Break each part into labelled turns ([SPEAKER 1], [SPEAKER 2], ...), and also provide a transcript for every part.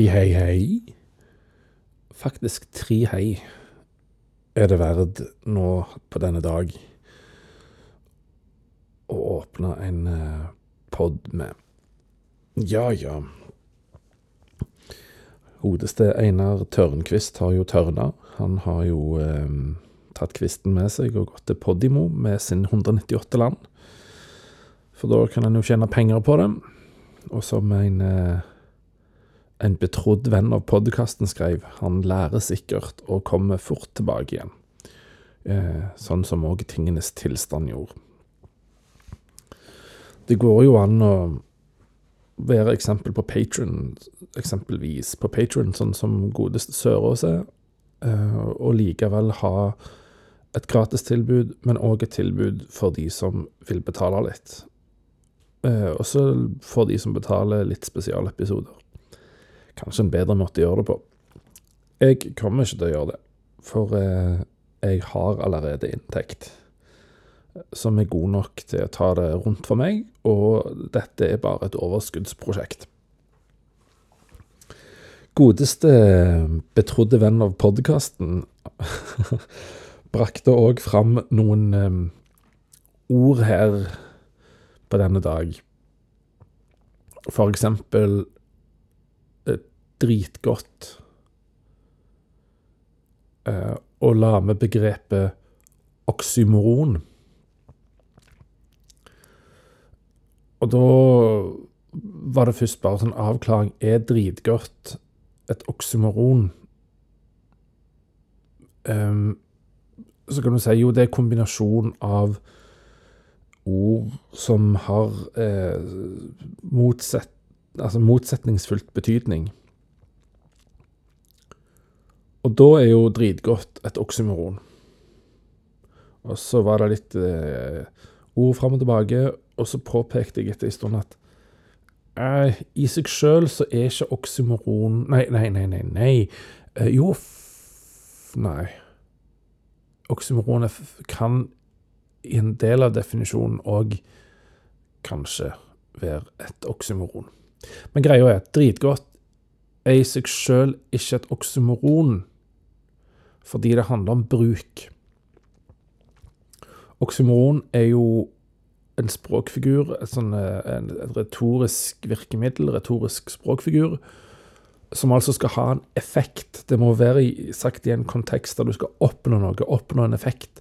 [SPEAKER 1] Hei, hei, hei. Faktisk tre hei er det verd nå på denne dag å åpne en eh, pod med. Ja, ja. Hodeste Einar Tørnquist har jo tørna. Han har jo eh, tatt kvisten med seg og gått til Podimo med sin 198 land. For da kan han jo tjene penger på det. Og som en eh, en betrodd venn av podkasten skrev, han lærer sikkert og kommer fort tilbake igjen. Eh, sånn som òg tingenes tilstand gjorde. Det går jo an å være eksempel på Patron, eksempelvis på Patron, sånn som godeste Sørås er, eh, og likevel ha et gratistilbud, men òg et tilbud for de som vil betale litt. Eh, også for de som betaler litt spesialepisoder kanskje en bedre måte å gjøre det på. Jeg kommer ikke til å gjøre det, for eh, jeg har allerede inntekt som er god nok til å ta det rundt for meg, og dette er bare et overskuddsprosjekt. Godeste betrodde venn av podkasten brakte òg fram noen um, ord her på denne dag. For eksempel dritgodt eh, la med begrepet oksymoron. Og da var det først bare sånn avklaring. Er dritgodt et oksymoron? Um, så kan du si jo det er kombinasjon av ord som har eh, motsett, altså motsetningsfullt betydning. Og da er jo dritgodt et oksymoron. Og så var det litt eh, ord fram og tilbake, og så påpekte jeg etter en stund at eh, i seg sjøl så er ikke oksymoron Nei, nei, nei, nei. nei. Eh, jo f... Nei. Oksymoron kan i en del av definisjonen òg kanskje være et oksymoron. Men greia er dritgodt er i seg sjøl ikke et oksymoron fordi det handler om bruk. Oksymoron er jo en språkfigur, et, sånn, en, et retorisk virkemiddel, retorisk språkfigur, som altså skal ha en effekt. Det må være sagt i en kontekst der du skal oppnå noe, oppnå en effekt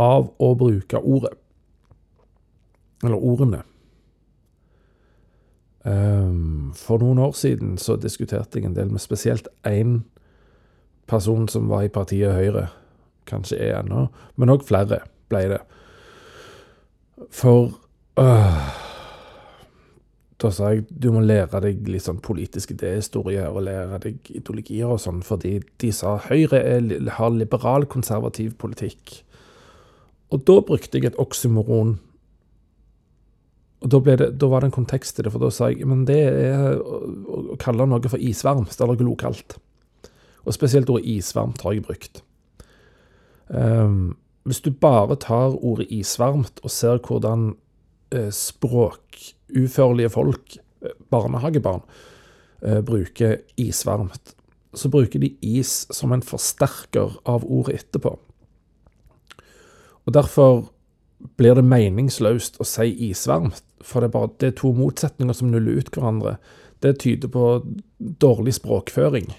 [SPEAKER 1] av å bruke ordet. Eller ordene. Um, for noen år siden så diskuterte jeg en del med spesielt én person som var i partiet Høyre. Kanskje er ennå, men òg flere ble det. For øh, Da sa jeg du må lære deg litt sånn politisk idéhistorie og lære deg ideologier og sånn, fordi de sa Høyre er, har liberal, konservativ politikk. Og da brukte jeg et oksymoron. Og da, det, da, var det en kontekst til det, for da sa jeg men det er å, å kalle noe for isvarmt eller glokaldt. Og spesielt ordet isvarmt har jeg brukt. Um, hvis du bare tar ordet isvarmt og ser hvordan eh, språkuførlige folk, eh, barnehagebarn, eh, bruker isvarmt, så bruker de is som en forsterker av ordet etterpå. Og Derfor blir det meningsløst å si isvarmt, for det er bare det er to motsetninger som nuller ut hverandre. Det tyder på dårlig språkføring.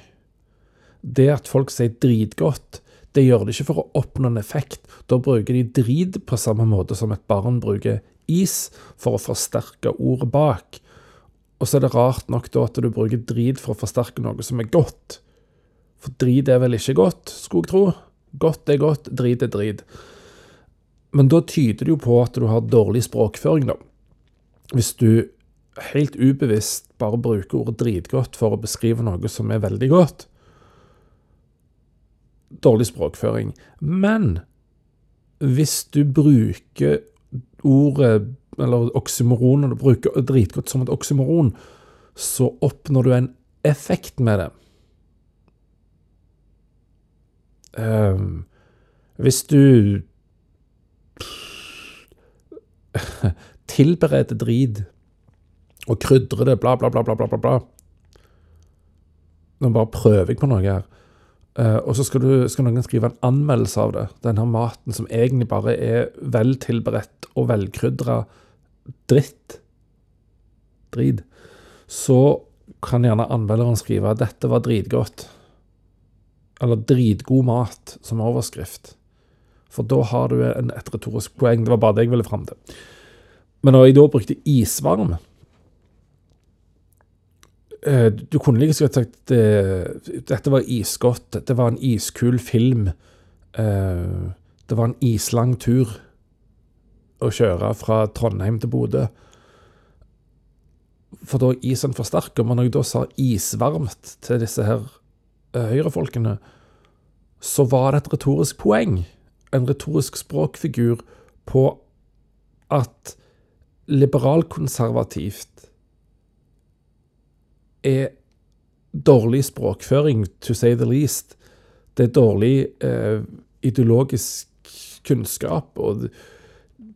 [SPEAKER 1] Det at folk sier dritgodt, det gjør de ikke for å oppnå en effekt. Da bruker de drit på samme måte som et barn bruker is, for å forsterke ordet bak. Og så er det rart nok da at du bruker drit for å forsterke noe som er godt. For drit er vel ikke godt, skulle jeg tro. Godt er godt, drit er drit. Men da tyder det jo på at du har dårlig språkføring, da. Hvis du helt ubevisst bare bruker ordet dritgodt for å beskrive noe som er veldig godt, dårlig språkføring. Men hvis du bruker ordet, eller oksymoron, og du bruker dritgodt som et oksymoron, så oppnår du en effekt med det. Um, hvis du tilbereder drit og krydrer det, bla, bla, bla, bla, bla, bla, Nå bare prøver jeg på noe her. Uh, og så skal, du, skal, noen skrive en anmeldelse av det. Denne maten som egentlig bare er veltilberedt og velkrydra dritt. Drit. Så kan gjerne anmelderen skrive at 'dette var dritgodt'. Eller 'dritgod mat' som overskrift. For da har du en, et retorisk poeng. Det var bare det jeg ville fram til. Men når jeg da brukte isvarm du kunne like godt sagt uh, dette var isgodt. Det var en iskul film. Uh, det var en islang tur å kjøre fra Trondheim til Bodø. For da isen forsterker. Men når jeg da sa isvarmt til disse her høyrefolkene, så var det et retorisk poeng. En retorisk språkfigur på at liberalkonservativt er dårlig språkføring, to say the least. Det er dårlig eh, ideologisk kunnskap, og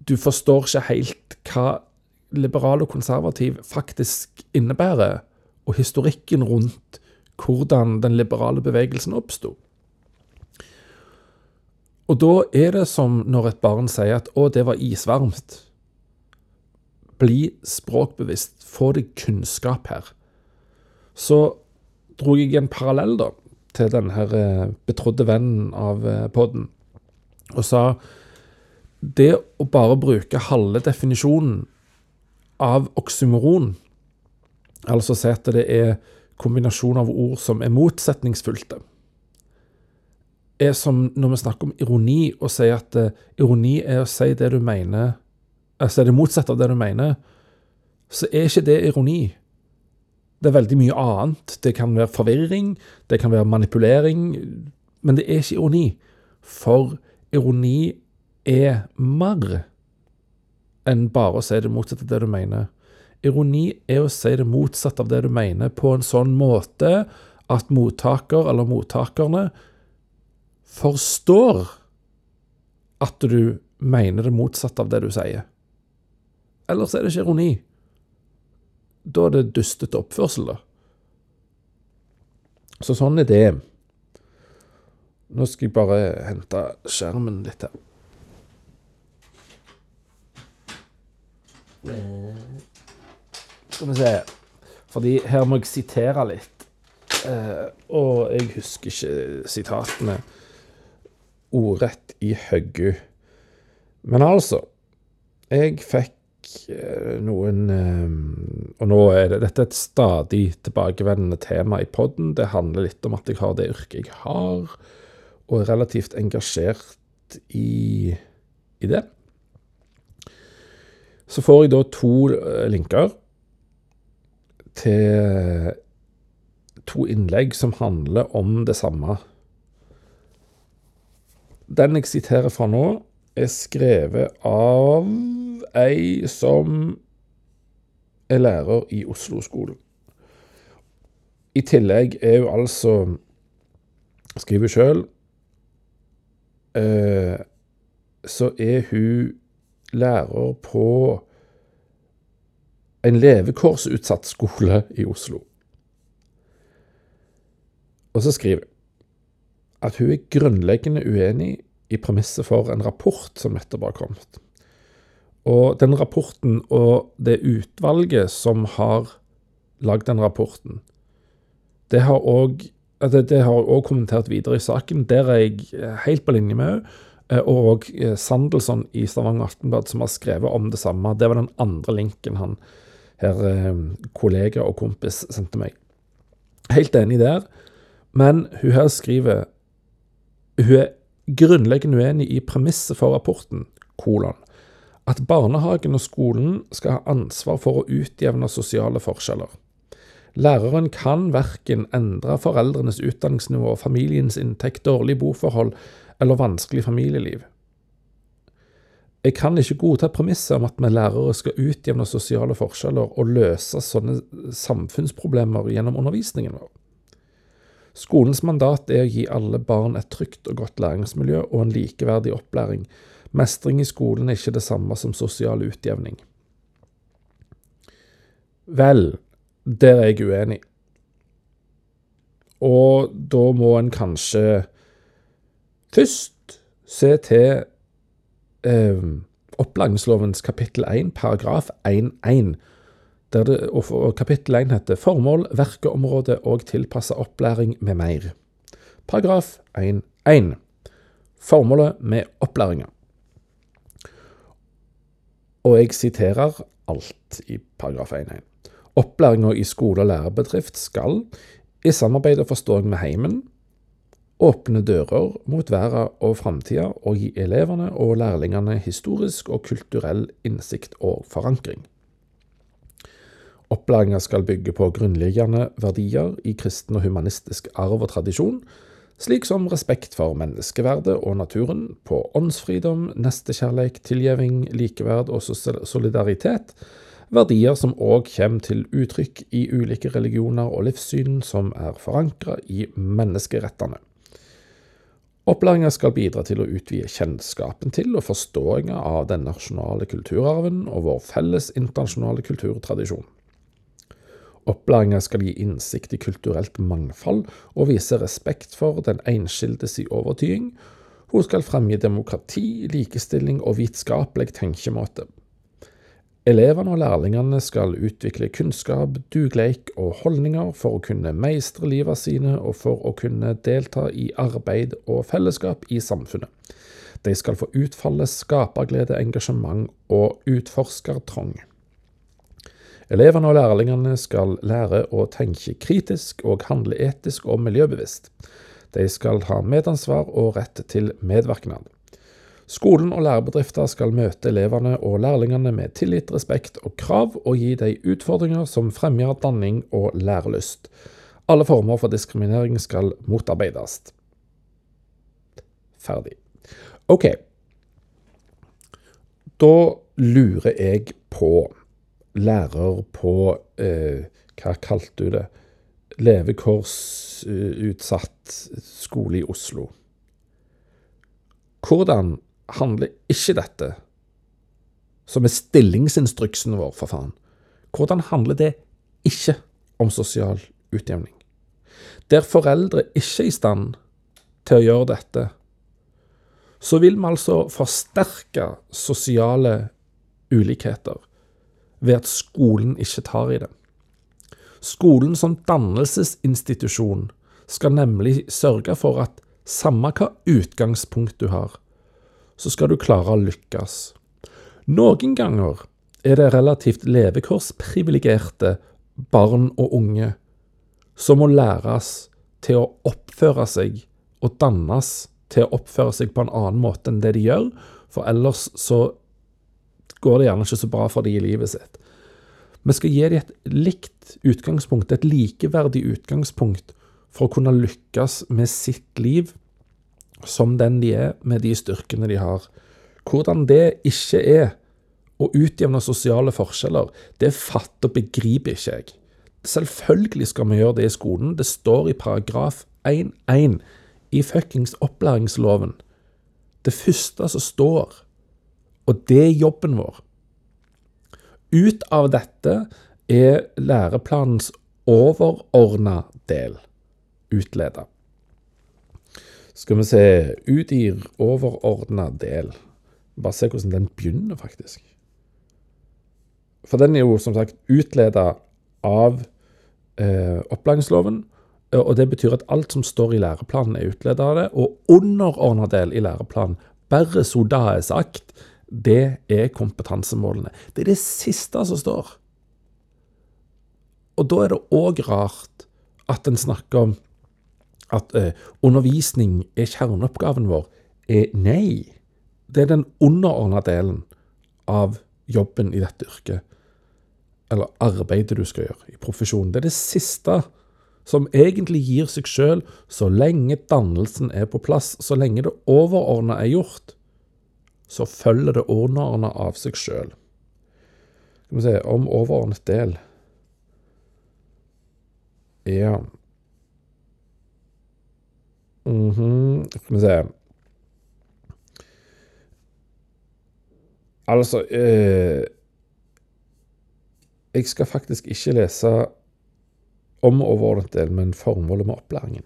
[SPEAKER 1] du forstår ikke helt hva liberal og konservativ faktisk innebærer, og historikken rundt hvordan den liberale bevegelsen oppsto. Og da er det som når et barn sier at 'å, det var isvarmt'. Bli språkbevisst. Få deg kunnskap her så dro jeg en parallell da, til denne her eh, betrodde vennen av eh, podden, og sa det å bare bruke halve definisjonen av oksymoron, altså si at det er kombinasjon av ord som er motsetningsfylte, er som når vi snakker om ironi, og sier at uh, ironi er å si det du mener Altså er det motsatte av det du mener, så er ikke det ironi. Det er veldig mye annet. Det kan være forvirring, det kan være manipulering, men det er ikke ironi. For ironi er mer enn bare å si det motsatte av det du mener. Ironi er å si det motsatte av det du mener, på en sånn måte at mottaker eller mottakerne forstår at du mener det motsatte av det du sier. Ellers er det ikke ironi. Da er det dustete oppførsel, da. Så sånn er det. Nå skal jeg bare hente skjermen litt her. Skal vi se Fordi her må jeg sitere litt. Eh, og jeg husker ikke sitatene ordrett i høggu. Men altså Jeg fikk noen eh, Og nå er det, dette er et stadig tilbakevendende tema i poden. Det handler litt om at jeg har det yrket jeg har, og er relativt engasjert i, i det. Så får jeg da to eh, linker til to innlegg som handler om det samme. Den jeg siterer fra nå, er skrevet av ei som er lærer i Oslo-skolen. I tillegg er hun altså, skriver sjøl, eh, så er hun lærer på en levekårsutsatt skole i Oslo. Og så skriver hun at hun er grunnleggende uenig i premisset for en rapport som nettopp har kommet. Og den rapporten og det utvalget som har lagd den rapporten, det har òg det, har òg kommentert videre i saken. Der er jeg eh, helt på linje med henne. Eh, og eh, Sandelsson i Stavanger Aftenblad som har skrevet om det samme. Det var den andre linken han her kollega og kompis sendte meg. Helt enig der. Men hun her skriver Hun er grunnleggende uenig i premisset for rapporten, kolon at barnehagen og skolen skal ha ansvar for å utjevne sosiale forskjeller. Læreren kan verken endre foreldrenes utdanningsnivå, familiens inntekt, dårlig boforhold eller vanskelig familieliv. Jeg kan ikke godta premisset om at vi lærere skal utjevne sosiale forskjeller og løse sånne samfunnsproblemer gjennom undervisningen vår. Skolens mandat er å gi alle barn et trygt og godt læringsmiljø og en likeverdig opplæring, Mestring i skolen er ikke det samme som sosial utjevning. Vel, der er jeg uenig. og da må en kanskje først se til eh, opplæringslovens kapittel 1, paragraf 1.1. Der det, og kapittel 1 heter 'Formål, verkeområde og tilpassa opplæring med mer'. Paragraf 1.1. Formålet med opplæringa. Og jeg siterer alt i paragraf 1.1. Opplæringa i skole og lærebedrift skal, i samarbeid og forståing med heimen, åpne dører mot verden og framtida og gi elevene og lærlingene historisk og kulturell innsikt og forankring. Opplæringa skal bygge på grunnleggende verdier i kristen og humanistisk arv og tradisjon, slik som respekt for menneskeverdet og naturen, på åndsfridom, nestekjærleik, tilgjeving, likeverd og solidaritet, verdier som òg kommer til uttrykk i ulike religioner og livssyn som er forankra i menneskerettene. Opplæringa skal bidra til å utvide kjennskapen til og forståinga av den nasjonale kulturarven og vår felles internasjonale kulturtradisjon. Opplæringa skal gi innsikt i kulturelt mangfold og vise respekt for den enskildes overtyding. Hun skal fremgi demokrati, likestilling og vitenskapelig tenkemåte. Elevene og lærlingene skal utvikle kunnskap, dugleik og holdninger for å kunne meistre livet sine og for å kunne delta i arbeid og fellesskap i samfunnet. De skal få utfalle skaperglede, engasjement og utforskertrang. Elevene og lærlingene skal lære å tenke kritisk og handle etisk og miljøbevisst. De skal ha medansvar og rett til medvirknad. Skolen og lærebedrifter skal møte elevene og lærlingene med tillit, respekt og krav, og gi dem utfordringer som fremmer danning og lærelyst. Alle former for diskriminering skal motarbeides. Ferdig. OK. Da lurer jeg på lærer på eh, Hva kalte du det? Levekårsutsatt skole i Oslo. Hvordan handler ikke dette, som er stillingsinstruksen vår, for faen, hvordan handler det ikke om sosial utjevning? Der foreldre ikke er i stand til å gjøre dette, så vil vi altså forsterke sosiale ulikheter ved at skolen ikke tar i det. Skolen som dannelsesinstitusjon skal nemlig sørge for at samme hva utgangspunkt du har, så skal du klare å lykkes. Noen ganger er det relativt levekårsprivilegerte barn og unge som må læres til å oppføre seg og dannes til å oppføre seg på en annen måte enn det de gjør, for ellers så går det gjerne ikke så bra for de i livet sitt. Vi skal gi dem et likt utgangspunkt, et likeverdig utgangspunkt, for å kunne lykkes med sitt liv som den de er, med de styrkene de har. Hvordan det ikke er å utjevne sosiale forskjeller, det fatter og begriper ikke jeg. Selvfølgelig skal vi gjøre det i skolen. Det står i paragraf 1-1 i fuckings opplæringsloven. Det første som står. Og det er jobben vår. Ut av dette er læreplanens overordna del utleda. Skal vi se Utgir overordna del. Bare se hvordan den begynner, faktisk. For den er jo som sagt utleda av eh, opplæringsloven. Og det betyr at alt som står i læreplanen, er utleda av det. Og underordna del i læreplanen, bare så da er sagt, det er kompetansemålene. Det er det siste som står. Og da er det òg rart at en snakker om at eh, undervisning er kjerneoppgaven vår, Eh, nei. Det er den underordna delen av jobben i dette yrket, eller arbeidet du skal gjøre i profesjonen. Det er det siste som egentlig gir seg sjøl så lenge dannelsen er på plass, så lenge det overordna er gjort, så følger det underordna av seg sjøl. Skal vi se om overordnet del. Ja Mm -hmm. Skal vi se Altså eh, Jeg skal faktisk ikke lese om overordnet del, men formålet med opplæringen.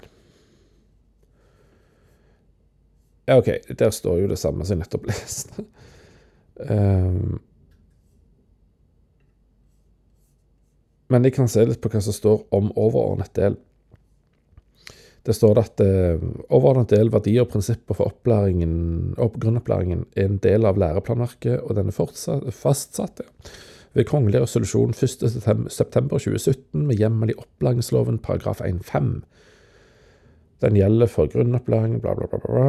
[SPEAKER 1] Ja, OK, der står jo det samme som jeg nettopp leste. um, men jeg kan se litt på hva som står om overordnet del. Det står at eh, overordnet del verdier og prinsipper for opplæringen, opp, grunnopplæringen er en del av læreplanverket, og den er fortsatt, fastsatt ved kongelig resolusjon 1.9.2017 med hjemmel i opplæringsloven paragraf 1-5. Den gjelder for grunnopplæring, bla, bla, bla. bla.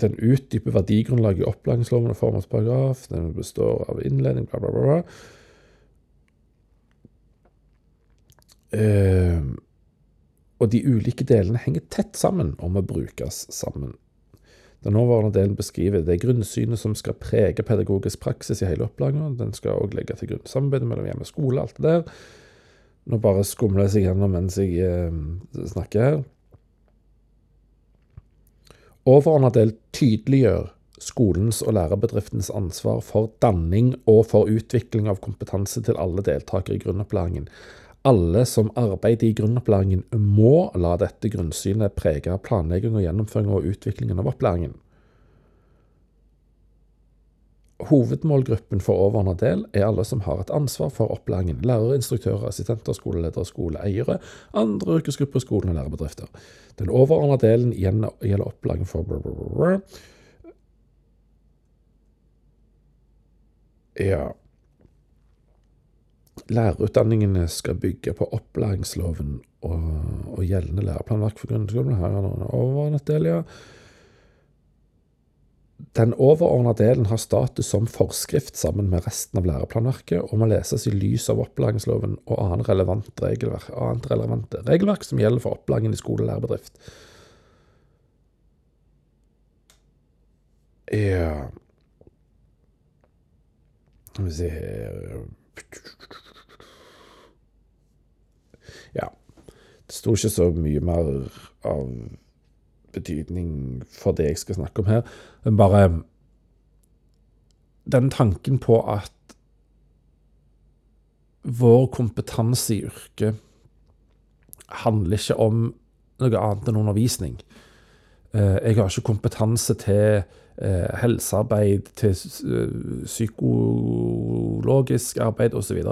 [SPEAKER 1] Den utdyper verdigrunnlaget i opplæringsloven og formålsparagraf. Den består av innledning, bla, bla, bla. Eh, og de ulike delene henger tett sammen og må brukes sammen. Den nåværende delen beskriver det grunnsynet som skal prege pedagogisk praksis i hele opplæringen. Den skal òg legge til grunn samarbeidet mellom hjem og skole, alt det der. Nå bare skumler jeg seg gjennom mens jeg eh, snakker her. Overordna del tydeliggjør skolens og lærerbedriftens ansvar for danning og for utvikling av kompetanse til alle deltakere i grunnopplæringen. Alle som arbeider i grunnopplæringen må la dette grunnsynet prege planlegging og gjennomføring og utviklingen av opplæringen. Hovedmålgruppen for overordnet del er alle som har et ansvar for opplæringen. Lærere, instruktører, assistenter, skoleledere, skoleeiere, andre yrkesgrupper, skolen og lærebedrifter. Den overordnede delen gjelder opplæring for Ja. Lærerutdanningene skal bygge på opplæringsloven og, og gjeldende læreplanverk for grunnskolen. Her er det en overordnet del, ja. Den overordnede delen har status som forskrift sammen med resten av læreplanverket, og må leses i lys av opplæringsloven og annet relevant regelverk, annet relevant regelverk som gjelder for opplæringen i skole og lærebedrift. Ja Skal vi se Ja. Det sto ikke så mye mer av betydning for det jeg skal snakke om her. Men bare den tanken på at vår kompetanse i yrket handler ikke om noe annet enn undervisning. Eh, jeg har ikke kompetanse til eh, helsearbeid, til psykologisk arbeid osv.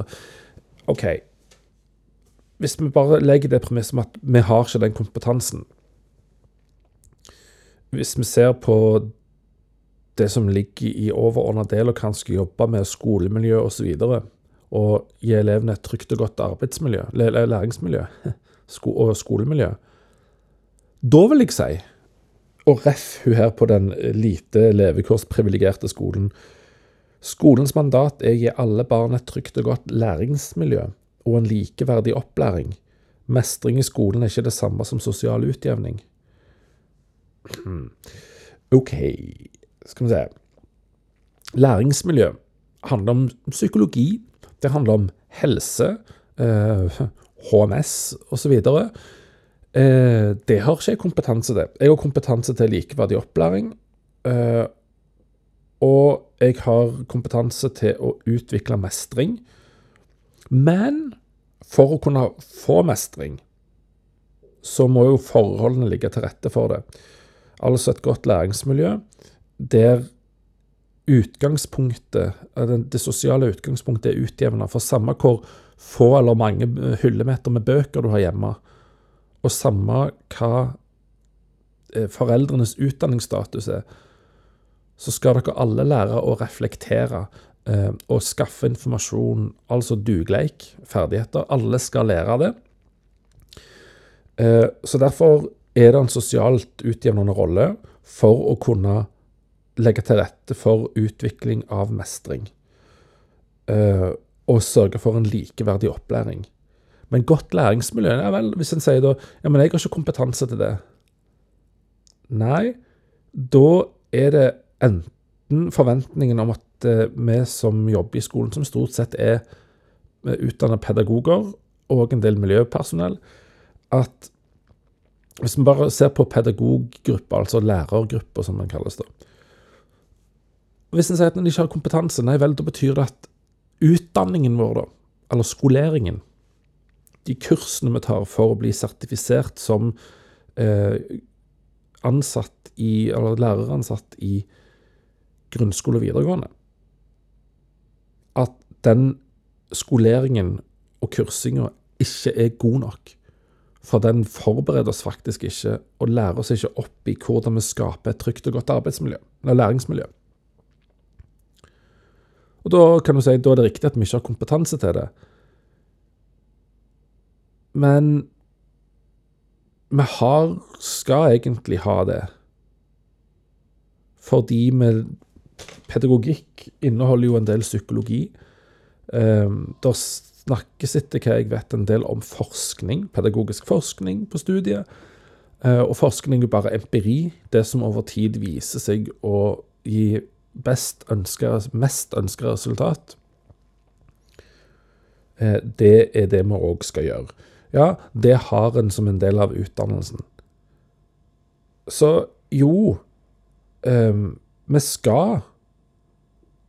[SPEAKER 1] OK. Hvis vi bare legger det premisset om at vi har ikke den kompetansen, hvis vi ser på det som ligger i overordna del, og hva han skal jobbe med, skolemiljø osv., og, og gi elevene et trygt og godt arbeidsmiljø, læringsmiljø og skolemiljø, da vil jeg si, og ref hun her på den lite levekårsprivilegerte skolen Skolens mandat er å gi alle barn et trygt og godt læringsmiljø og en likeverdig opplæring. Mestring i skolen er ikke det samme som sosial utjevning. Hmm. OK, skal vi se. Læringsmiljø handler om psykologi. Det handler om helse, eh, HMS osv. Eh, det har ikke jeg kompetanse til. Jeg har kompetanse til likeverdig opplæring. Eh, og jeg har kompetanse til å utvikle mestring. Men for å kunne få mestring, så må jo forholdene ligge til rette for det. Altså et godt læringsmiljø der utgangspunktet, det sosiale utgangspunktet er utjevna. For samme hvor få eller mange hyllemeter med bøker du har hjemme, og samme hva eh, foreldrenes utdanningsstatus er, så skal dere alle lære å reflektere eh, og skaffe informasjon, altså dugleik, ferdigheter. Alle skal lære det. Eh, så derfor er det en sosialt utjevnende rolle for å kunne legge til rette for utvikling av mestring. Uh, og sørge for en likeverdig opplæring. Men godt læringsmiljø ja vel, Hvis en sier da ja, men jeg har ikke kompetanse til det. Nei, da er det enten forventningen om at uh, vi som jobber i skolen, som stort sett er utdanna pedagoger og en del miljøpersonell, at hvis vi bare ser på pedagoggrupper, altså lærergrupper som den kalles da. Hvis en sier at en ikke har kompetanse, nei vel, da betyr det at utdanningen vår, da, eller skoleringen, de kursene vi tar for å bli sertifisert som eh, ansatt i, eller læreransatt i grunnskole og videregående, at den skoleringen og kursinga ikke er god nok. For den forbereder oss faktisk ikke og lærer oss ikke opp i hvordan vi skaper et trygt og godt arbeidsmiljø, eller læringsmiljø. Og Da kan du si, da er det riktig at vi ikke har kompetanse til det. Men vi har, skal egentlig ha det. Fordi vi Pedagogikk inneholder jo en del psykologi. Um, snakkes etter hva jeg vet en del om forskning, pedagogisk forskning på studiet. Uh, og forskning er bare empiri, det som over tid viser seg å gi best ønska, mest ønska resultat. Uh, det er det vi òg skal gjøre. Ja, det har en som en del av utdannelsen. Så jo, um, vi skal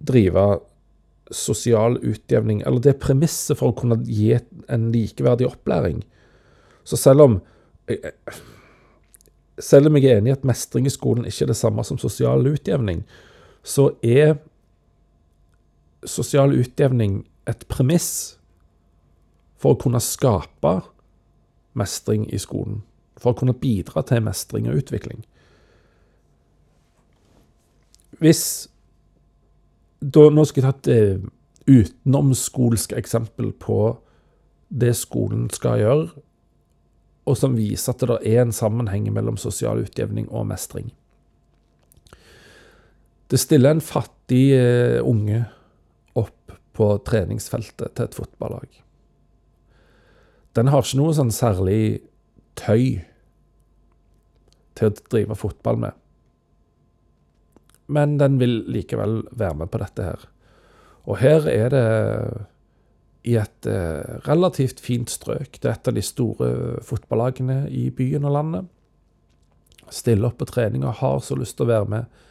[SPEAKER 1] drive sosial utjevning, eller det premisset for å kunne gi en likeverdig opplæring. Så selv om selv om jeg er enig i at mestring i skolen ikke er det samme som sosial utjevning, så er sosial utjevning et premiss for å kunne skape mestring i skolen. For å kunne bidra til mestring og utvikling. Hvis da, Nå skal jeg ta et uh, utenomskolsk eksempel på det skolen skal gjøre, og som viser at det er en sammenheng mellom sosial utjevning og mestring. Det stiller en fattig uh, unge opp på treningsfeltet til et fotballag. Den har ikke noe sånn særlig tøy til å drive fotball med. Men den vil likevel være med på dette her. Og her er det i et eh, relativt fint strøk. Det er et av de store fotballagene i byen og landet. Stiller opp på trening og har så lyst til å være med.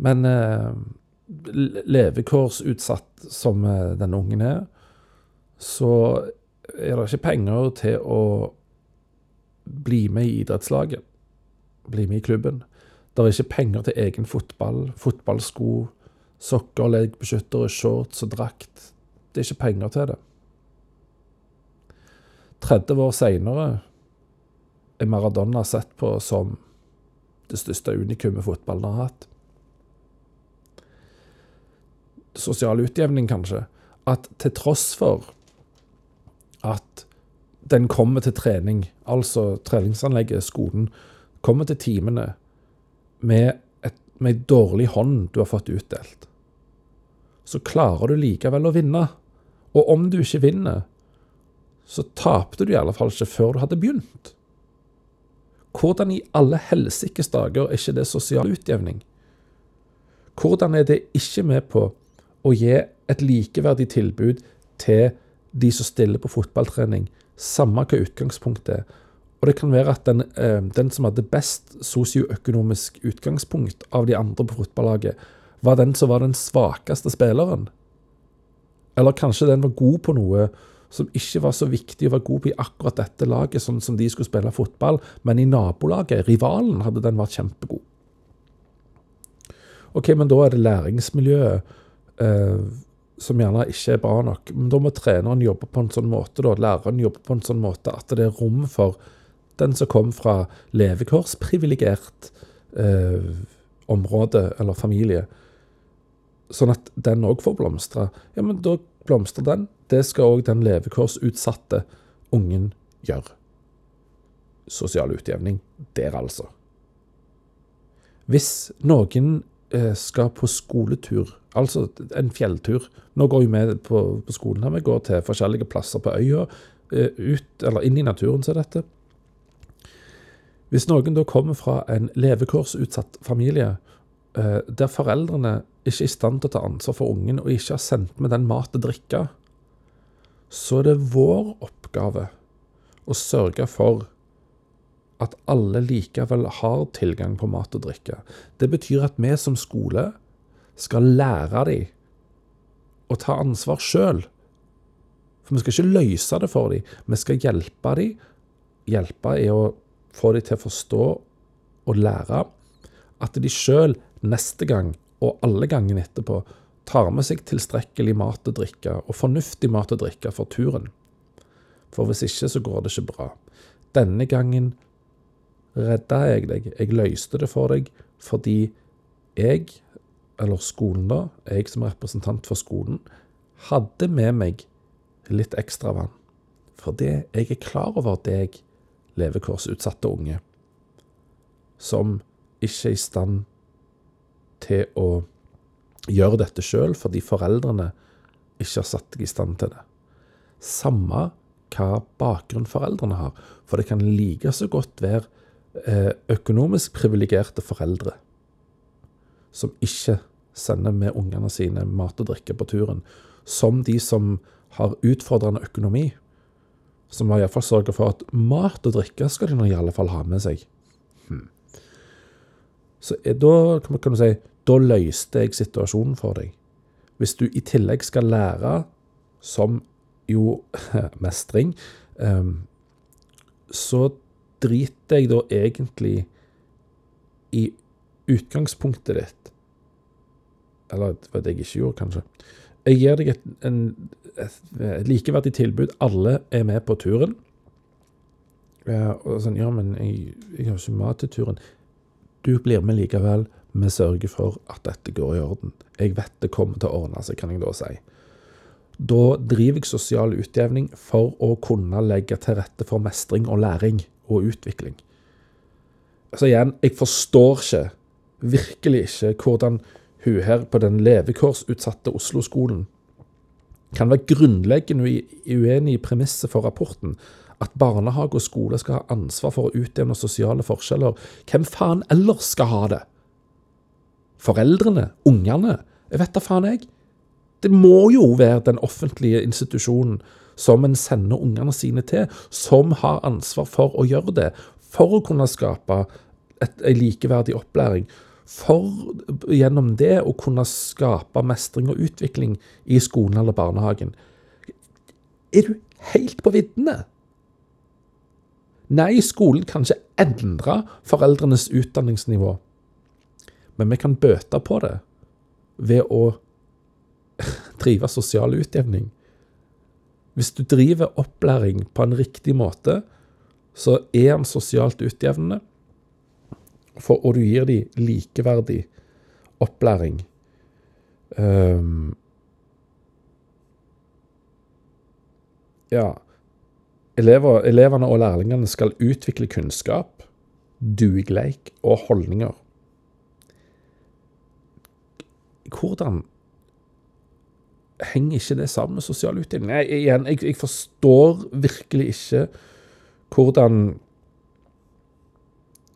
[SPEAKER 1] Men eh, levekårsutsatt som eh, denne ungen er, så er det ikke penger til å bli med i idrettslaget. Bli med i klubben. Det er ikke penger til egen fotball, fotballsko, sokker, legbeskyttere, shorts og drakt. Det er ikke penger til det. 30 år seinere er Maradona sett på som det største unikummet fotballen har hatt. Sosial utjevning, kanskje. At til tross for at den kommer til trening, altså treningsanlegget, skolen, kommer til timene med, et, med ei dårlig hånd du har fått utdelt, så klarer du likevel å vinne. Og om du ikke vinner, så tapte du i alle fall ikke før du hadde begynt. Hvordan i alle helsikes dager er ikke det sosial utjevning? Hvordan er det ikke med på å gi et likeverdig tilbud til de som stiller på fotballtrening, samme hva utgangspunktet er. Og det kan være at den, eh, den som hadde best sosioøkonomisk utgangspunkt av de andre på fotballaget, var den som var den svakeste spilleren. Eller kanskje den var god på noe som ikke var så viktig å være god på i akkurat dette laget, sånn som de skulle spille fotball, men i nabolaget, rivalen, hadde den vært kjempegod. OK, men da er det læringsmiljøet. Eh, som gjerne ikke er bra nok. Men da må treneren jobbe på en sånn måte, da, læreren jobbe på en sånn måte at det er rom for den som kom fra levekårsprivilegert eh, område eller familie. Sånn at den òg får blomstre. Ja, men da blomstrer den. Det skal òg den levekårsutsatte ungen gjøre. Sosial utjevning der, altså. Hvis noen Eh, skal på skoletur, altså en fjelltur. Nå går vi med på, på skolen her, vi går til forskjellige plasser på øya, eh, ut, eller inn i naturen, så dette. Hvis noen da kommer fra en levekårsutsatt familie, eh, der foreldrene ikke er i stand til å ta ansvar for ungen, og ikke har sendt med den mat og drikke, så er det vår oppgave å sørge for at alle likevel har tilgang på mat og drikke. Det betyr at vi som skole skal lære dem å ta ansvar sjøl For vi skal ikke løse det for dem, vi skal hjelpe dem. Hjelpe er å få dem til å forstå og lære at de sjøl neste gang og alle gangene etterpå tar med seg tilstrekkelig mat og drikke, og fornuftig mat og drikke for turen. For hvis ikke, så går det ikke bra. Denne gangen redda jeg deg. Jeg løste det for deg fordi jeg, eller skolen da, jeg som representant for skolen, hadde med meg litt ekstra vann. Fordi jeg er klar over deg, levekårsutsatte unge, som ikke er i stand til å gjøre dette sjøl fordi foreldrene ikke har satt deg i stand til det. Samme hva bakgrunn foreldrene har. For det kan like så godt være eh, økonomisk privilegerte foreldre som ikke sender med ungene sine mat og drikke på turen, som de som har utfordrende økonomi, som må iallfall sørge for at mat og drikke skal de nå i alle fall ha med seg. Hmm. Så da kan du si da løste jeg situasjonen for deg. Hvis du i tillegg skal lære, som jo mestring, um, så driter jeg da egentlig i utgangspunktet ditt. Eller det var det jeg ikke gjorde, kanskje. Jeg gir deg et, en, likeverdig tilbud. Alle er med på turen. Og sånn, ja, men jeg, jeg har ikke mat til turen. Du blir med likevel. Vi sørger for at dette går i orden. Jeg vet det kommer til å ordne seg, kan jeg da si. Da driver jeg sosial utjevning for å kunne legge til rette for mestring og læring og utvikling. Så igjen, jeg forstår ikke, virkelig ikke, hvordan hun her på den levekårsutsatte Oslo-skolen kan være grunnleggende uenig i premisset for rapporten, at barnehage og skole skal ha ansvar for å utjevne sosiale forskjeller. Hvem faen ellers skal ha det? foreldrene, ungene. Jeg vet da faen, jeg. Det må jo være den offentlige institusjonen som en sender ungene sine til, som har ansvar for å gjøre det. For å kunne skape en likeverdig opplæring. For gjennom det å kunne skape mestring og utvikling i skolen eller barnehagen. Er du helt på viddene? Nei, skolen kan ikke endre foreldrenes utdanningsnivå. Men vi kan bøte på det ved å drive sosial utjevning. Hvis du driver opplæring på en riktig måte, så er den sosialt utjevnende, for, og du gir dem likeverdig opplæring. Um, ja Elever, Elevene og lærlingene skal utvikle kunnskap, dugleik og holdninger. hvordan henger ikke det sammen med sosial utjevning? Jeg, jeg, jeg, forstår virkelig ikke hvordan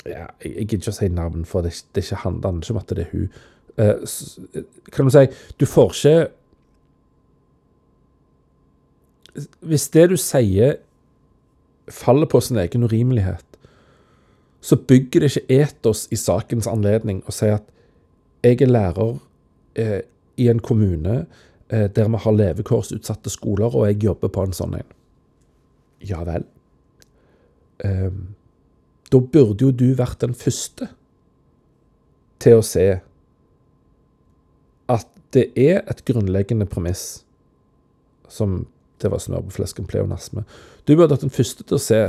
[SPEAKER 1] ja, Jeg gidder ikke å si navn, for det, det ikke handler ikke om at det er hun. Uh, kan du si Du får ikke Hvis det du sier, faller på sin egen urimelighet, så bygger det ikke etos i sakens anledning å si at jeg er lærer eh, i en kommune eh, der vi har levekårsutsatte skoler, og jeg jobber på en sånn en. Ja vel. Eh, da burde jo du vært den første til å se at det er et grunnleggende premiss som det var snørr på flesken, pleonasme. Du burde vært den første til å se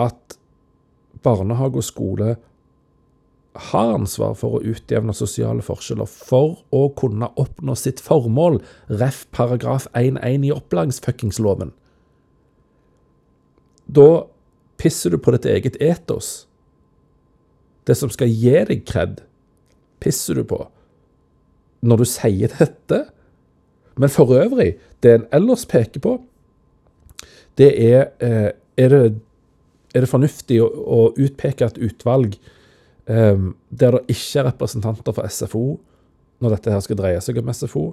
[SPEAKER 1] at barnehage og skole har ansvar for å utjevne sosiale forskjeller for å kunne oppnå sitt formål, ref. paragraf 1-1 i opplæringsfuckingsloven. Da pisser du på ditt eget etos. Det som skal gi deg kred, pisser du på når du sier dette. Men for øvrig, det en ellers peker på, det er eh, er det, er det fornuftig å, å utpeke et utvalg um, der det ikke er representanter for SFO når dette her skal dreie seg om SFO,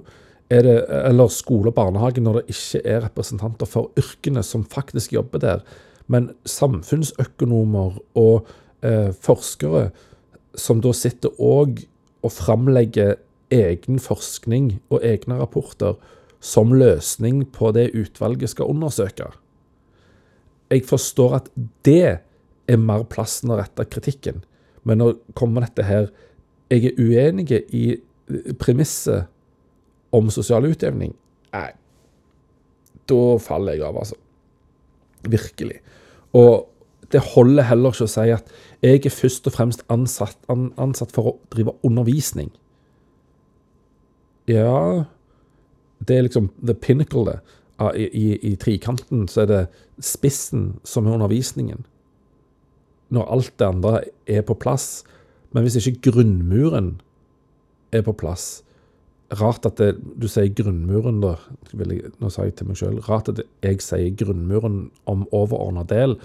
[SPEAKER 1] det, eller skole og barnehage når det ikke er representanter for yrkene som faktisk jobber der, men samfunnsøkonomer og eh, forskere som da sitter òg og framlegger egen forskning og egne rapporter som løsning på det utvalget skal undersøke. Jeg forstår at det er mer plassen å rette kritikken. Men når kommer dette her Jeg er uenig i premisset om sosial utjevning. Nei, da faller jeg av, altså. Virkelig. Og det holder heller ikke å si at jeg er først og fremst ansatt, an, ansatt for å drive undervisning. Ja Det er liksom the pinnacle, det. I, i, I, trikanten så er det spissen som er undervisningen. Når alt det andre er på plass. Men hvis ikke grunnmuren er på plass Rart at det, du sier grunnmuren, da. Jeg, nå sa jeg til meg sjøl. Rart at jeg sier grunnmuren om overordna del.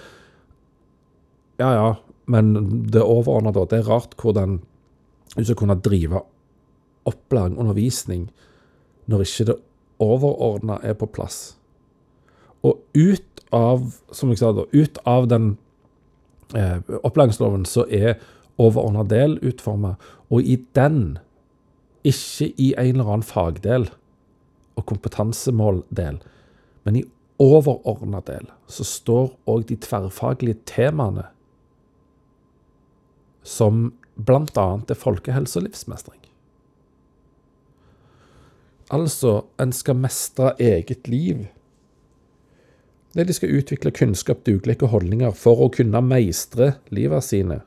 [SPEAKER 1] Ja ja, men det overordna, da. Det er rart hvordan du skal kunne drive opplæring, undervisning, når ikke det overordna er på plass. Og ut av, som jeg sa da, ut av den eh, opplæringsloven så er overordna del utforma, og i den, ikke i en eller annen fagdel og kompetansemåldel, men i overordna del, så står òg de tverrfaglige temaene som bl.a. er folkehelse og livsmestring. Altså, en skal mestre eget liv. Det de skal utvikle kunnskap, dugelighet og holdninger for å kunne meistre livet sine.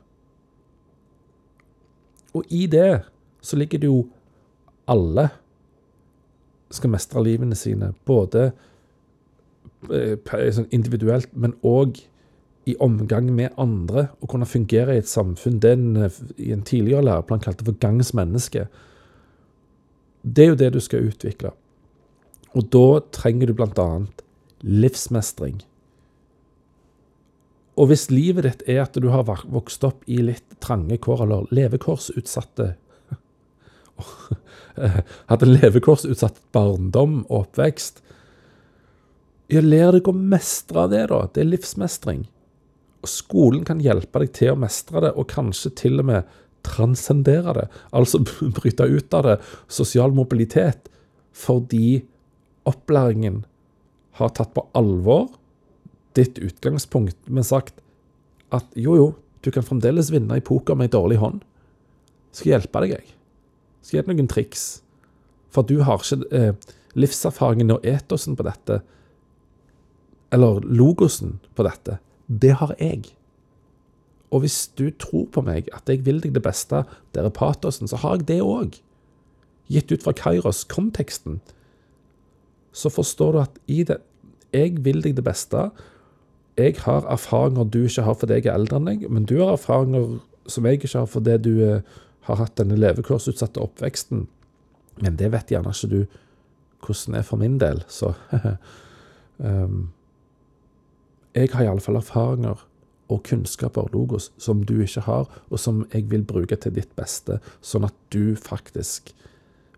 [SPEAKER 1] Og i det så ligger det jo alle skal mestre livene sine, både eh, sånn individuelt, men òg i omgang med andre, og kunne fungere i et samfunn det en i en tidligere læreplan kalte for gangs menneske. Det er jo det du skal utvikle. Og da trenger du bl.a. livsmestring. Og hvis livet ditt er at du har vokst opp i litt trange kår, eller levekårsutsatte Hatt en levekårsutsatt barndom og oppvekst Ja, lær deg å mestre det, da. Det er livsmestring. Og skolen kan hjelpe deg til å mestre det, og kanskje til og med transcendere det, altså bryte ut av det, sosial mobilitet, fordi opplæringen har tatt på alvor ditt utgangspunkt, men sagt at jo, jo, du kan fremdeles vinne i poker med ei dårlig hånd. Skal hjelpe deg, jeg. Skal gi deg noen triks. For du har ikke eh, livserfaringen og etosen på dette, eller logosen på dette. Det har jeg. Og hvis du tror på meg, at jeg vil deg det beste, der er patosen, så har jeg det òg. Gitt ut fra Kairos-konteksten, så forstår du at i det Jeg vil deg det beste. Jeg har erfaringer du ikke har fordi jeg er eldre enn deg, men du har erfaringer som jeg ikke har fordi du eh, har hatt denne levekårsutsatte oppveksten. Men det vet gjerne ikke du hvordan det er for min del, så um, Jeg har iallfall erfaringer og kunnskaper, logos, som du ikke har, og som jeg vil bruke til ditt beste, sånn at du faktisk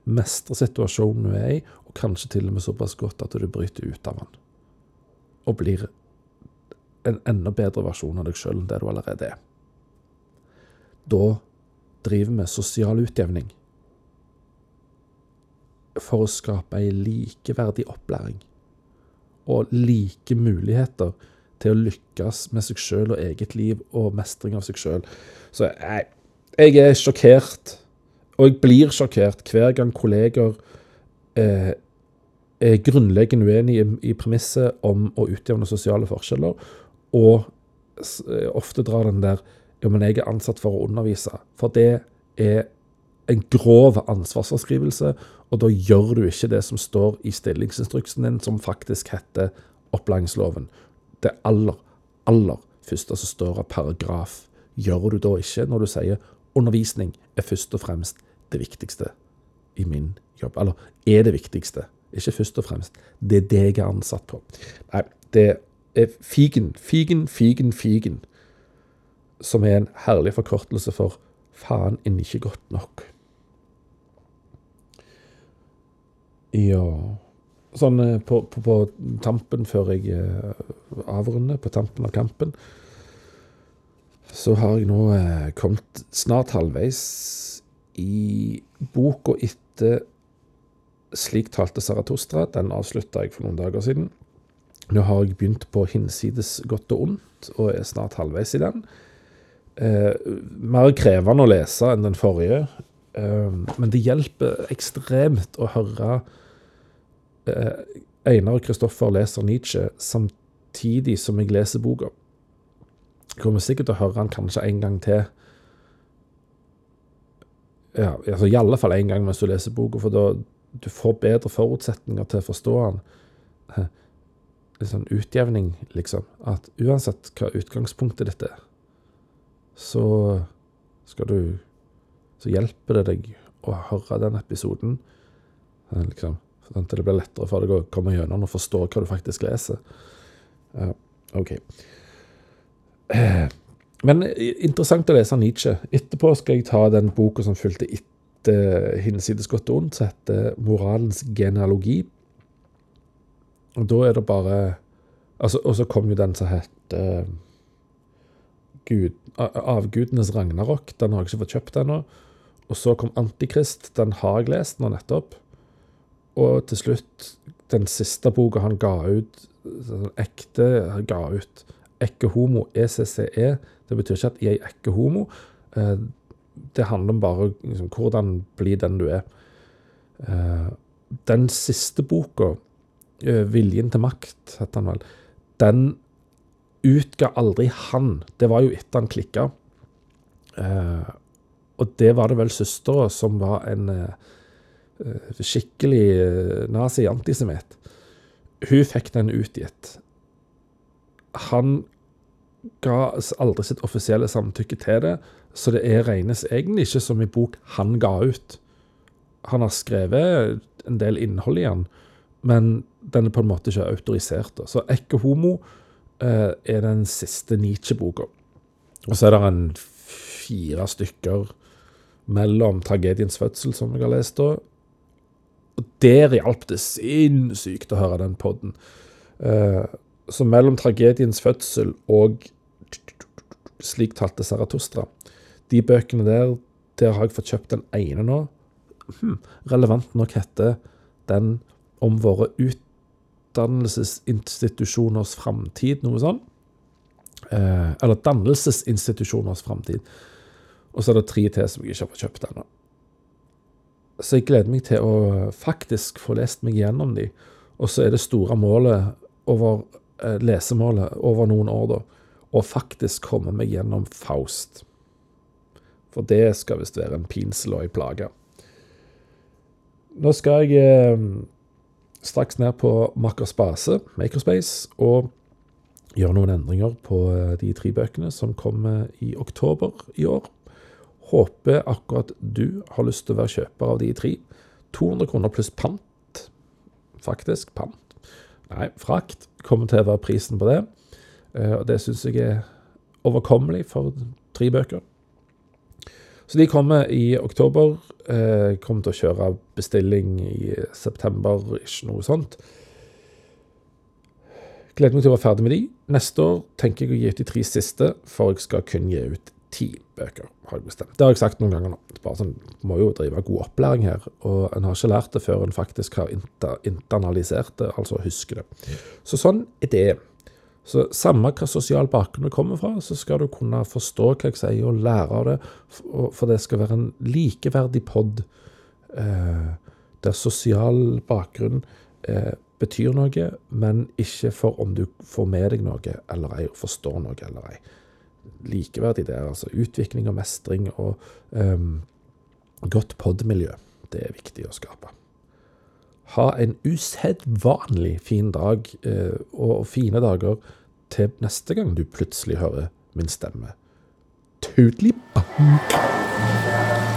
[SPEAKER 1] mestrer situasjonen du er i, og kanskje til og med såpass godt at du bryter ut av den. Og blir en enda bedre versjon av deg sjøl enn det du allerede er. Da driver med sosial utjevning. For å skape ei likeverdig opplæring. Og like muligheter til å lykkes med seg sjøl og eget liv og mestring av seg sjøl. Så jeg, jeg, er sjokkert, og jeg blir sjokkert hver gang kolleger eh, er grunnleggende uenige i, i premisset om å utjevne sosiale forskjeller, og eh, ofte drar den der ja, men jeg er ansatt for å undervise. For det er en grov ansvarsforskrivelse, og da gjør du ikke det som står i stillingsinstruksen din, som faktisk heter opplæringsloven det aller, aller første som står av paragraf, gjør du da ikke når du sier undervisning er først og fremst det viktigste i min jobb. Eller er det viktigste, ikke først og fremst. Det er det jeg er ansatt på. Nei, det er figen, figen, figen, figen. Som er en herlig forkortelse for faen er ikke godt nok. Ja sånn eh, på, på, på, tampen før jeg eh, avrunder, på tampen av kampen, så har jeg nå eh, kommet snart halvveis i boka etter Slik talte Saratostra. Den avslutta jeg for noen dager siden. Nå har jeg begynt på Hinsides godt og ondt, og er snart halvveis i den. Eh, mer krevende å lese enn den forrige, eh, men det hjelper ekstremt å høre eh, Einar Kristoffer leser Nietzsche samtidig som jeg leser boka. Jeg kommer sikkert til å høre han kanskje en gang til. Ja, altså I alle fall én gang mens du leser boka, for da du får bedre forutsetninger til å forstå han. En sånn utjevning, liksom. At uansett hva utgangspunktet ditt er, så skal du Så hjelper det deg å høre den episoden. Liksom, sånn at det blir lettere for deg å komme gjennom og forstå hva du faktisk leser. Uh, OK. Men interessant å lese Nietzsche. Etterpå skal jeg ta den boka som fulgte etter 'Hinsides godt og ondt', som heter 'Moralens genealogi'. Og da er det bare altså, Og så kom jo den som heter Gud, 'Avgudenes ragnarok'. Den har jeg ikke fått kjøpt ennå. Og så kom 'Antikrist'. Den har jeg lest nå nettopp. Og til slutt, den siste boka han ga ut, sånn ekte ga ut Ekke homo, ECCE. E. Det betyr ikke at jeg er ikke homo. Eh, det handler om bare liksom, hvordan bli den du er. Eh, den siste boka, eh, 'Viljen til makt', heter den vel, den utga aldri han. Det var jo etter han klikka. Og det var det vel søstera som var en skikkelig nazi-antisemitt. Hun fikk den utgitt. Han ga aldri sitt offisielle samtykke til det, så det er regnes egentlig ikke som en bok han ga ut. Han har skrevet en del innhold i den, men den er på en måte ikke autorisert. Så Ekke Homo eh, er den siste Nietzsche-boka. Og så er det en fire stykker mellom tragediens fødsel, som jeg har lest da. Og der hjalp det sinnssykt å høre den poden. Eh, så mellom tragediens fødsel og slik talte Zarathustra. De bøkene der, der har jeg fått kjøpt den ene nå. Hm, relevant nok heter den om våre utdannelsesinstitusjoners framtid, noe sånt. Eh, eller dannelsesinstitusjoners framtid. Og så er det tre til som jeg ikke har fått kjøpt ennå. Så jeg gleder meg til å faktisk få lest meg gjennom de. Og så er det store målet over eh, lesemålet over noen år, da å faktisk komme meg gjennom Faust. For det skal visst være en pinsel og ei plage. Nå skal jeg eh, straks ned på Makerspace, Makerspace, og gjøre noen endringer på eh, de tre bøkene som kommer i oktober i år. Håper akkurat du har lyst til å være kjøper av de tre. 200 kroner pluss pant. Faktisk pant. Nei, frakt kommer til å være prisen på det. Eh, det syns jeg er overkommelig for tre bøker. Så de kommer i oktober. Eh, kommer til å kjøre bestilling i september, ikke noe sånt. Gleder meg til å være ferdig med de. Neste år tenker jeg å gi ut de tre siste, for jeg skal kun gi ut ti bøker, har jeg bestemt. Det har jeg sagt noen ganger nå. Bare sånn, må jo drive god opplæring her, og en har ikke lært det før en faktisk har internalisert det, altså husker det. Så sånn er det. Så samme hva sosial bakgrunn du kommer fra, så skal du kunne forstå hva jeg sier, og lære av det. For det skal være en likeverdig pod eh, der sosial bakgrunn eh, betyr noe, men ikke for om du får med deg noe eller ei, og forstår noe eller ei. Likeverdig der, altså. Utvikling og mestring og eh, godt podmiljø. Det er viktig å skape. Ha en usedvanlig fin dag eh, og fine dager til neste gang du plutselig hører min stemme. Bang!